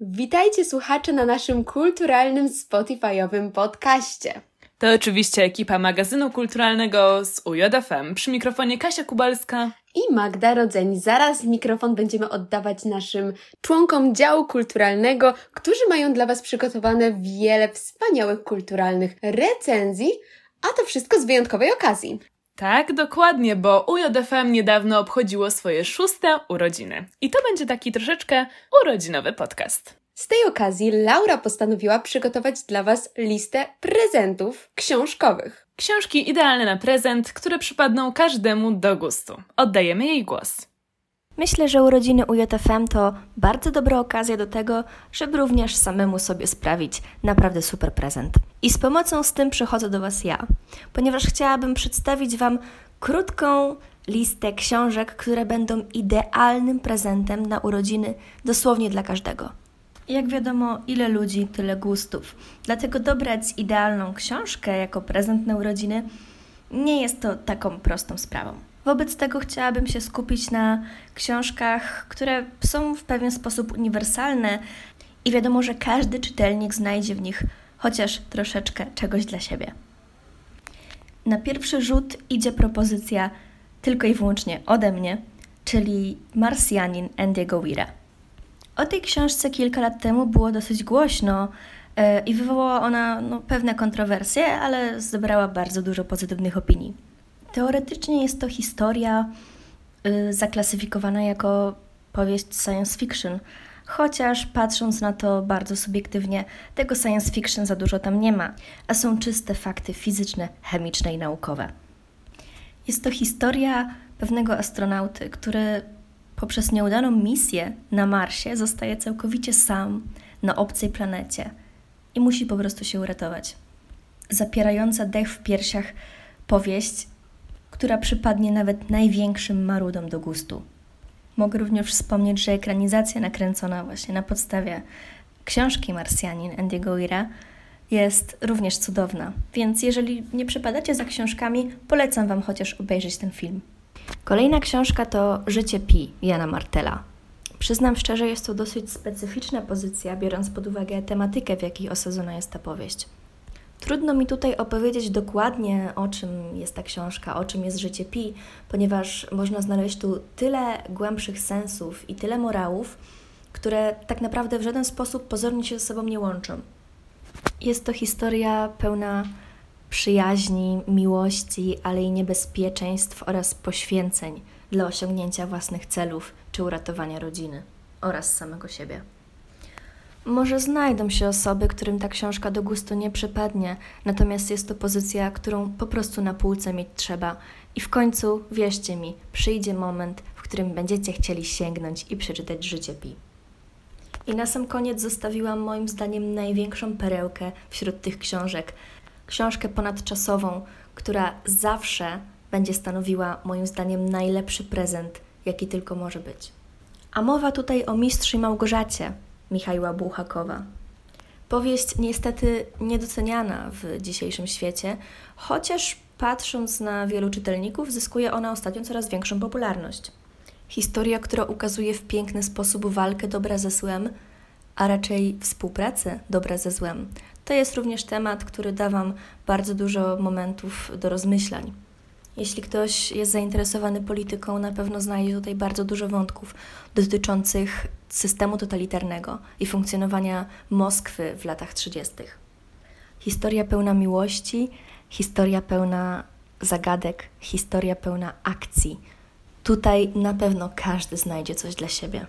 Witajcie słuchacze na naszym kulturalnym Spotify'owym podcaście. To oczywiście ekipa magazynu kulturalnego z UJFM. Przy mikrofonie Kasia Kubalska i Magda Rodzeń. Zaraz mikrofon będziemy oddawać naszym członkom działu kulturalnego, którzy mają dla Was przygotowane wiele wspaniałych kulturalnych recenzji, a to wszystko z wyjątkowej okazji. Tak, dokładnie, bo UJFM niedawno obchodziło swoje szóste urodziny. I to będzie taki troszeczkę urodzinowy podcast. Z tej okazji Laura postanowiła przygotować dla Was listę prezentów książkowych. Książki idealne na prezent, które przypadną każdemu do gustu. Oddajemy jej głos. Myślę, że urodziny UJFM to bardzo dobra okazja do tego, żeby również samemu sobie sprawić naprawdę super prezent. I z pomocą z tym przychodzę do Was ja, ponieważ chciałabym przedstawić Wam krótką listę książek, które będą idealnym prezentem na urodziny dosłownie dla każdego. Jak wiadomo, ile ludzi, tyle gustów. Dlatego dobrać idealną książkę jako prezent na urodziny nie jest to taką prostą sprawą. Wobec tego chciałabym się skupić na książkach, które są w pewien sposób uniwersalne i wiadomo, że każdy czytelnik znajdzie w nich chociaż troszeczkę czegoś dla siebie. Na pierwszy rzut idzie propozycja tylko i wyłącznie ode mnie, czyli Marsjanin Andy'ego Weira. O tej książce kilka lat temu było dosyć głośno e, i wywołała ona no, pewne kontrowersje, ale zebrała bardzo dużo pozytywnych opinii. Teoretycznie jest to historia y, zaklasyfikowana jako powieść science fiction, chociaż patrząc na to bardzo subiektywnie, tego science fiction za dużo tam nie ma, a są czyste fakty fizyczne, chemiczne i naukowe. Jest to historia pewnego astronauty, który poprzez nieudaną misję na Marsie zostaje całkowicie sam na obcej planecie i musi po prostu się uratować. Zapierająca dech w piersiach powieść, która przypadnie nawet największym marudom do gustu. Mogę również wspomnieć, że ekranizacja nakręcona właśnie na podstawie książki Marsjanin Andy'ego Weira jest również cudowna, więc jeżeli nie przepadacie za książkami, polecam Wam chociaż obejrzeć ten film. Kolejna książka to Życie Pi Jana Martela. Przyznam szczerze, jest to dosyć specyficzna pozycja, biorąc pod uwagę tematykę, w jakiej osadzona jest ta powieść. Trudno mi tutaj opowiedzieć dokładnie, o czym jest ta książka, o czym jest życie Pi, ponieważ można znaleźć tu tyle głębszych sensów i tyle morałów, które tak naprawdę w żaden sposób pozornie się ze sobą nie łączą. Jest to historia pełna przyjaźni, miłości, ale i niebezpieczeństw oraz poświęceń dla osiągnięcia własnych celów czy uratowania rodziny oraz samego siebie. Może znajdą się osoby, którym ta książka do gustu nie przypadnie, natomiast jest to pozycja, którą po prostu na półce mieć trzeba. I w końcu, wierzcie mi, przyjdzie moment, w którym będziecie chcieli sięgnąć i przeczytać życie Pi. I na sam koniec zostawiłam moim zdaniem największą perełkę wśród tych książek, książkę ponadczasową, która zawsze będzie stanowiła moim zdaniem najlepszy prezent, jaki tylko może być. A mowa tutaj o Mistrzu Małgorzacie Michała Bułhakowa. Powieść niestety niedoceniana w dzisiejszym świecie, chociaż patrząc na wielu czytelników, zyskuje ona ostatnio coraz większą popularność. Historia, która ukazuje w piękny sposób walkę dobra ze złem, a raczej współpracę dobra ze złem, to jest również temat, który da Wam bardzo dużo momentów do rozmyślań. Jeśli ktoś jest zainteresowany polityką, na pewno znajdzie tutaj bardzo dużo wątków dotyczących systemu totalitarnego i funkcjonowania Moskwy w latach 30. Historia pełna miłości, historia pełna zagadek, historia pełna akcji. Tutaj na pewno każdy znajdzie coś dla siebie.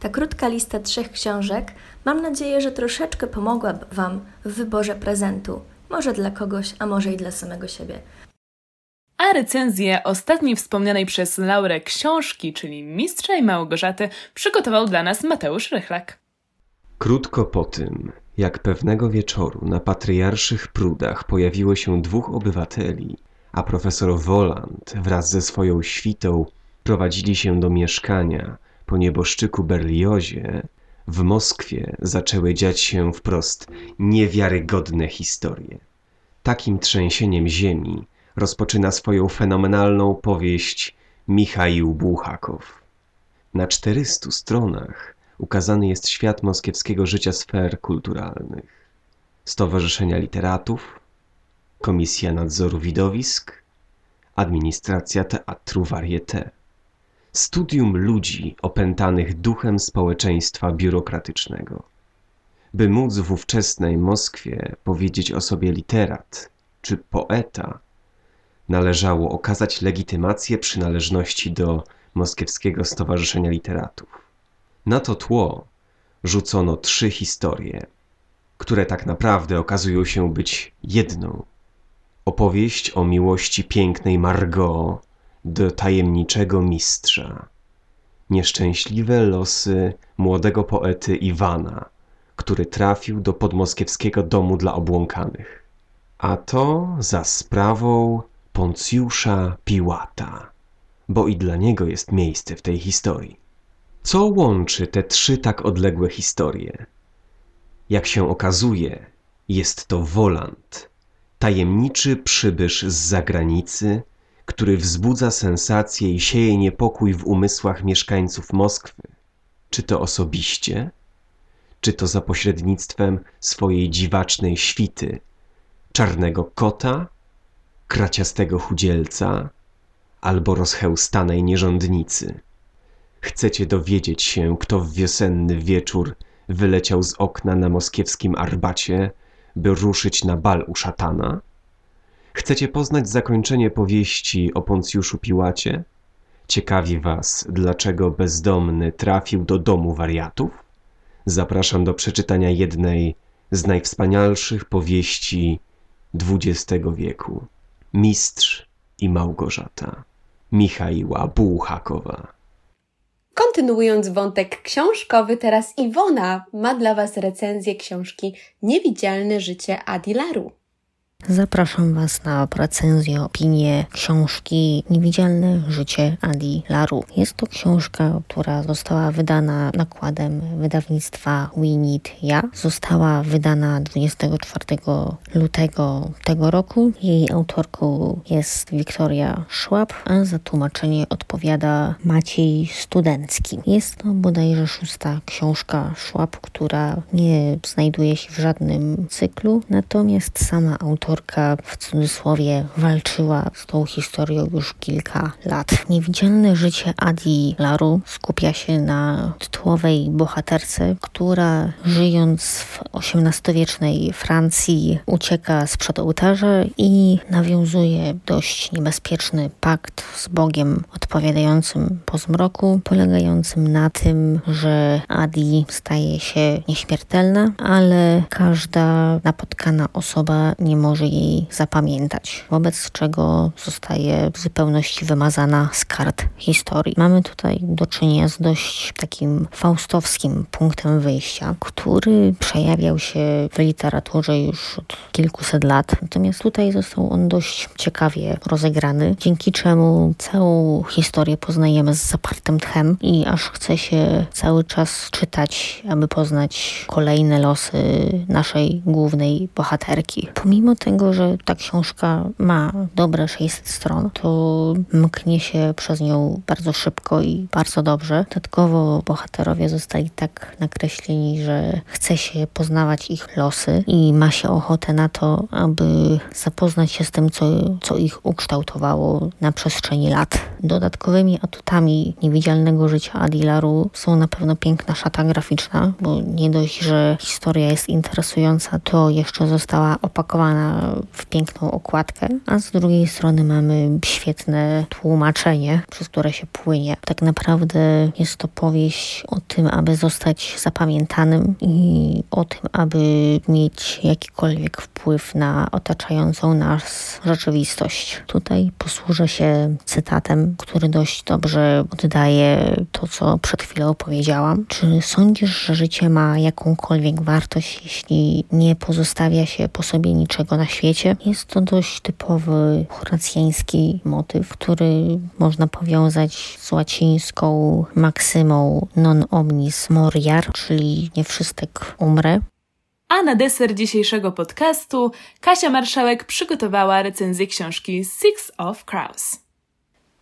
Ta krótka lista trzech książek mam nadzieję, że troszeczkę pomogła Wam w wyborze prezentu. Może dla kogoś, a może i dla samego siebie. A recenzję ostatniej wspomnianej przez Laurę książki, czyli Mistrza i Małgorzaty, przygotował dla nas Mateusz Rychlak. Krótko po tym, jak pewnego wieczoru na patriarszych prudach pojawiło się dwóch obywateli, a profesor Woland wraz ze swoją świtą prowadzili się do mieszkania, po nieboszczyku Berliozie w Moskwie zaczęły dziać się wprost niewiarygodne historie. Takim trzęsieniem ziemi rozpoczyna swoją fenomenalną powieść Michaił Bułhakow. Na czterystu stronach ukazany jest świat moskiewskiego życia sfer kulturalnych. Stowarzyszenia literatów, Komisja Nadzoru Widowisk, Administracja Teatru Varieté. Studium ludzi opętanych duchem społeczeństwa biurokratycznego. By móc w ówczesnej Moskwie powiedzieć o sobie literat czy poeta, należało okazać legitymację przynależności do Moskiewskiego Stowarzyszenia Literatów. Na to tło rzucono trzy historie, które tak naprawdę okazują się być jedną. Opowieść o miłości pięknej Margot do tajemniczego mistrza. Nieszczęśliwe losy młodego poety Iwana, który trafił do podmoskiewskiego domu dla obłąkanych. A to za sprawą Poncjusza Piłata, bo i dla niego jest miejsce w tej historii. Co łączy te trzy tak odległe historie? Jak się okazuje, jest to Woland, tajemniczy przybysz z zagranicy, który wzbudza sensację i sieje niepokój w umysłach mieszkańców Moskwy. Czy to osobiście, czy to za pośrednictwem swojej dziwacznej świty, czarnego kota, kraciastego chudzielca albo rozchełstanej nierządnicy. Chcecie dowiedzieć się, kto w wiosenny wieczór wyleciał z okna na moskiewskim Arbacie, by ruszyć na bal u szatana? Chcecie poznać zakończenie powieści o Poncjuszu Piłacie? Ciekawi was, dlaczego bezdomny trafił do domu wariatów? Zapraszam do przeczytania jednej z najwspanialszych powieści XX wieku. Mistrz i Małgorzata. Michaiła Bułhakowa. Kontynuując wątek książkowy, teraz Iwona ma dla Was recenzję książki Niewidzialne życie Adilaru. Zapraszam Was na recenzję, opinię książki Niewidzialne życie Adi Laru. Jest to książka, która została wydana nakładem wydawnictwa We Need Ja. Została wydana 24 lutego tego roku. Jej autorką jest Wiktoria Szłap, a za tłumaczenie odpowiada Maciej Studencki. Jest to bodajże szósta książka Szłap, która nie znajduje się w żadnym cyklu, natomiast sama autorka autorka w cudzysłowie walczyła z tą historią już kilka lat. Niewidzialne życie Adi Laru skupia się na tytułowej bohaterce, która żyjąc w XVIII-wiecznej Francji ucieka sprzed ołtarza i nawiązuje dość niebezpieczny pakt z Bogiem odpowiadającym po zmroku, polegającym na tym, że Adi staje się nieśmiertelna, ale każda napotkana osoba nie może może jej zapamiętać, wobec czego zostaje w zupełności wymazana z kart historii. Mamy tutaj do czynienia z dość takim faustowskim punktem wyjścia, który przejawiał się w literaturze już od kilkuset lat, natomiast tutaj został on dość ciekawie rozegrany, dzięki czemu całą historię poznajemy z zapartym tchem i aż chce się cały czas czytać, aby poznać kolejne losy naszej głównej bohaterki. Pomimo tego, tego, że ta książka ma dobre 600 stron, to mknie się przez nią bardzo szybko i bardzo dobrze. Dodatkowo bohaterowie zostali tak nakreśleni, że chce się poznawać ich losy i ma się ochotę na to, aby zapoznać się z tym, co, co ich ukształtowało na przestrzeni lat. Dodatkowymi atutami niewidzialnego życia Adilaru są na pewno piękna szata graficzna, bo nie dość, że historia jest interesująca, to jeszcze została opakowana w piękną okładkę, a z drugiej strony mamy świetne tłumaczenie, przez które się płynie. Tak naprawdę jest to powieść o tym, aby zostać zapamiętanym i o tym, aby mieć jakikolwiek wpływ na otaczającą nas rzeczywistość. Tutaj posłużę się cytatem, który dość dobrze oddaje to, co przed chwilą powiedziałam. Czy sądzisz, że życie ma jakąkolwiek wartość, jeśli nie pozostawia się po sobie niczego na świecie. Jest to dość typowy horacjański motyw, który można powiązać z łacińską maksymą non omnis moriar, czyli nie wszystek umrę. A na deser dzisiejszego podcastu Kasia Marszałek przygotowała recenzję książki Six of Crows.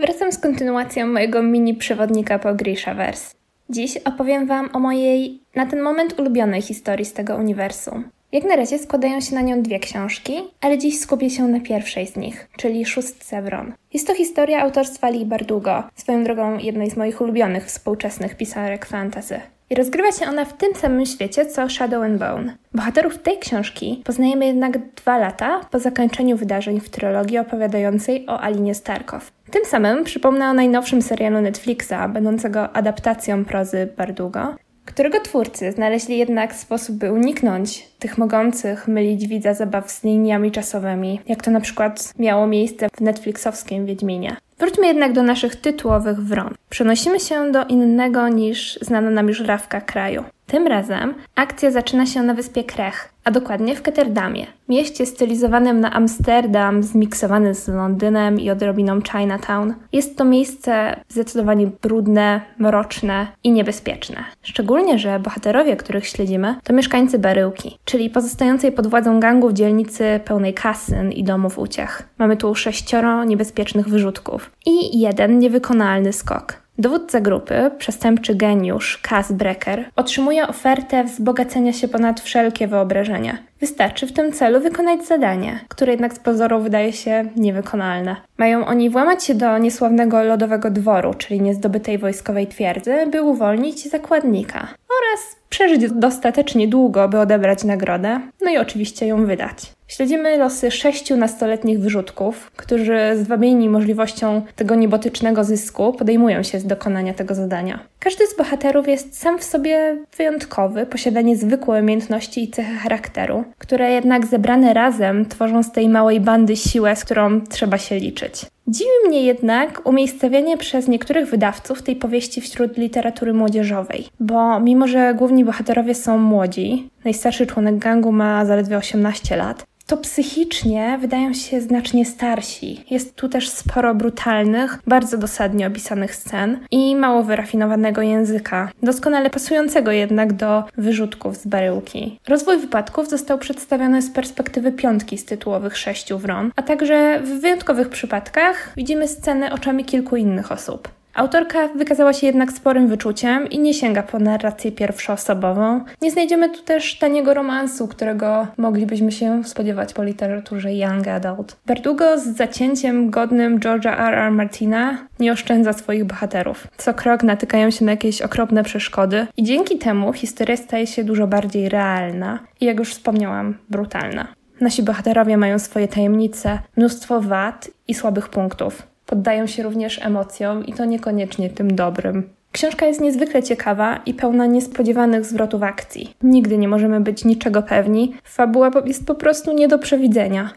Wracam z kontynuacją mojego mini przewodnika po Grishaverse. Dziś opowiem Wam o mojej na ten moment ulubionej historii z tego uniwersum. Jak na razie składają się na nią dwie książki, ale dziś skupię się na pierwszej z nich, czyli Szóstce Wron. Jest to historia autorstwa Lee Bardugo, swoją drogą jednej z moich ulubionych współczesnych pisarek fantasy. I rozgrywa się ona w tym samym świecie co Shadow and Bone. Bohaterów tej książki poznajemy jednak dwa lata po zakończeniu wydarzeń w trylogii opowiadającej o Alinie Starkow. Tym samym przypomnę o najnowszym serialu Netflixa, będącego adaptacją prozy Bardugo, którego twórcy znaleźli jednak sposób, by uniknąć tych mogących mylić widza zabaw z liniami czasowymi, jak to na przykład miało miejsce w netflixowskim Wiedźminie. Wróćmy jednak do naszych tytułowych wron. Przenosimy się do innego niż znana nam już Rawka kraju. Tym razem akcja zaczyna się na wyspie Krech, a dokładnie w Ketterdamie, mieście stylizowanym na Amsterdam, zmiksowany z Londynem i odrobiną Chinatown. Jest to miejsce zdecydowanie brudne, mroczne i niebezpieczne. Szczególnie, że bohaterowie, których śledzimy, to mieszkańcy Baryłki, czyli pozostającej pod władzą gangów dzielnicy pełnej kasyn i domów uciech. Mamy tu sześcioro niebezpiecznych wyrzutków i jeden niewykonalny skok. Dowódca grupy, przestępczy geniusz Kaz Brecker, otrzymuje ofertę wzbogacenia się ponad wszelkie wyobrażenia. Wystarczy w tym celu wykonać zadanie, które jednak z pozoru wydaje się niewykonalne. Mają oni włamać się do niesławnego lodowego dworu, czyli niezdobytej wojskowej twierdzy, by uwolnić zakładnika oraz przeżyć dostatecznie długo, by odebrać nagrodę, no i oczywiście ją wydać. Śledzimy losy sześciu nastoletnich wyrzutków, którzy zwabieni możliwością tego niebotycznego zysku podejmują się z dokonania tego zadania. Każdy z bohaterów jest sam w sobie wyjątkowy, posiada niezwykłe umiejętności i cechy charakteru, które jednak zebrane razem tworzą z tej małej bandy siłę, z którą trzeba się liczyć. Dziwi mnie jednak umiejscowienie przez niektórych wydawców tej powieści wśród literatury młodzieżowej, bo mimo, że główni bohaterowie są młodzi, najstarszy członek gangu ma zaledwie 18 lat, to psychicznie wydają się znacznie starsi. Jest tu też sporo brutalnych, bardzo dosadnie opisanych scen i mało wyrafinowanego języka, doskonale pasującego jednak do wyrzutków z baryłki. Rozwój wypadków został przedstawiony z perspektywy piątki z tytułowych sześciu wron, a także w wyjątkowych przypadkach widzimy sceny oczami kilku innych osób. Autorka wykazała się jednak sporym wyczuciem i nie sięga po narrację pierwszoosobową. Nie znajdziemy tu też taniego romansu, którego moglibyśmy się spodziewać po literaturze young adult. Verdugo z zacięciem godnym George'a R. R. Martina nie oszczędza swoich bohaterów. Co krok natykają się na jakieś okropne przeszkody i dzięki temu historia staje się dużo bardziej realna i jak już wspomniałam, brutalna. Nasi bohaterowie mają swoje tajemnice, mnóstwo wad i słabych punktów poddają się również emocjom i to niekoniecznie tym dobrym. Książka jest niezwykle ciekawa i pełna niespodziewanych zwrotów akcji. Nigdy nie możemy być niczego pewni, fabuła jest po prostu nie do przewidzenia.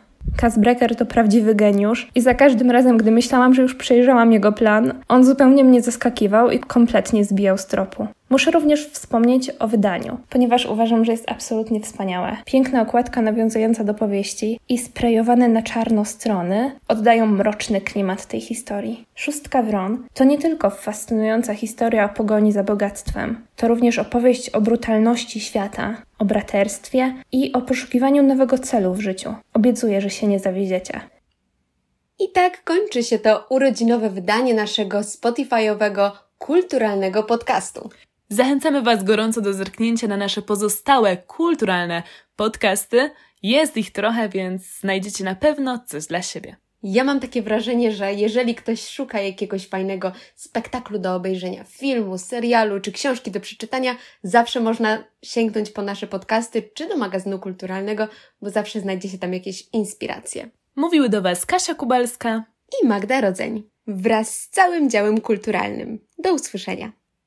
Brecker to prawdziwy geniusz i za każdym razem, gdy myślałam, że już przejrzałam jego plan, on zupełnie mnie zaskakiwał i kompletnie zbijał z tropu. Muszę również wspomnieć o wydaniu, ponieważ uważam, że jest absolutnie wspaniałe. Piękna okładka nawiązująca do powieści i sprejowane na czarno strony oddają mroczny klimat tej historii. Szóstka Wron to nie tylko fascynująca historia o pogoni za bogactwem, to również opowieść o brutalności świata, o braterstwie i o poszukiwaniu nowego celu w życiu. Obiecuję, że się nie zawiedziecie. I tak kończy się to urodzinowe wydanie naszego Spotify'owego kulturalnego podcastu. Zachęcamy Was gorąco do zerknięcia na nasze pozostałe kulturalne podcasty. Jest ich trochę, więc znajdziecie na pewno coś dla siebie. Ja mam takie wrażenie, że jeżeli ktoś szuka jakiegoś fajnego spektaklu do obejrzenia, filmu, serialu czy książki do przeczytania, zawsze można sięgnąć po nasze podcasty czy do magazynu kulturalnego, bo zawsze znajdzie się tam jakieś inspiracje. Mówiły do Was Kasia Kubalska i Magda Rodzeń wraz z całym działem kulturalnym. Do usłyszenia.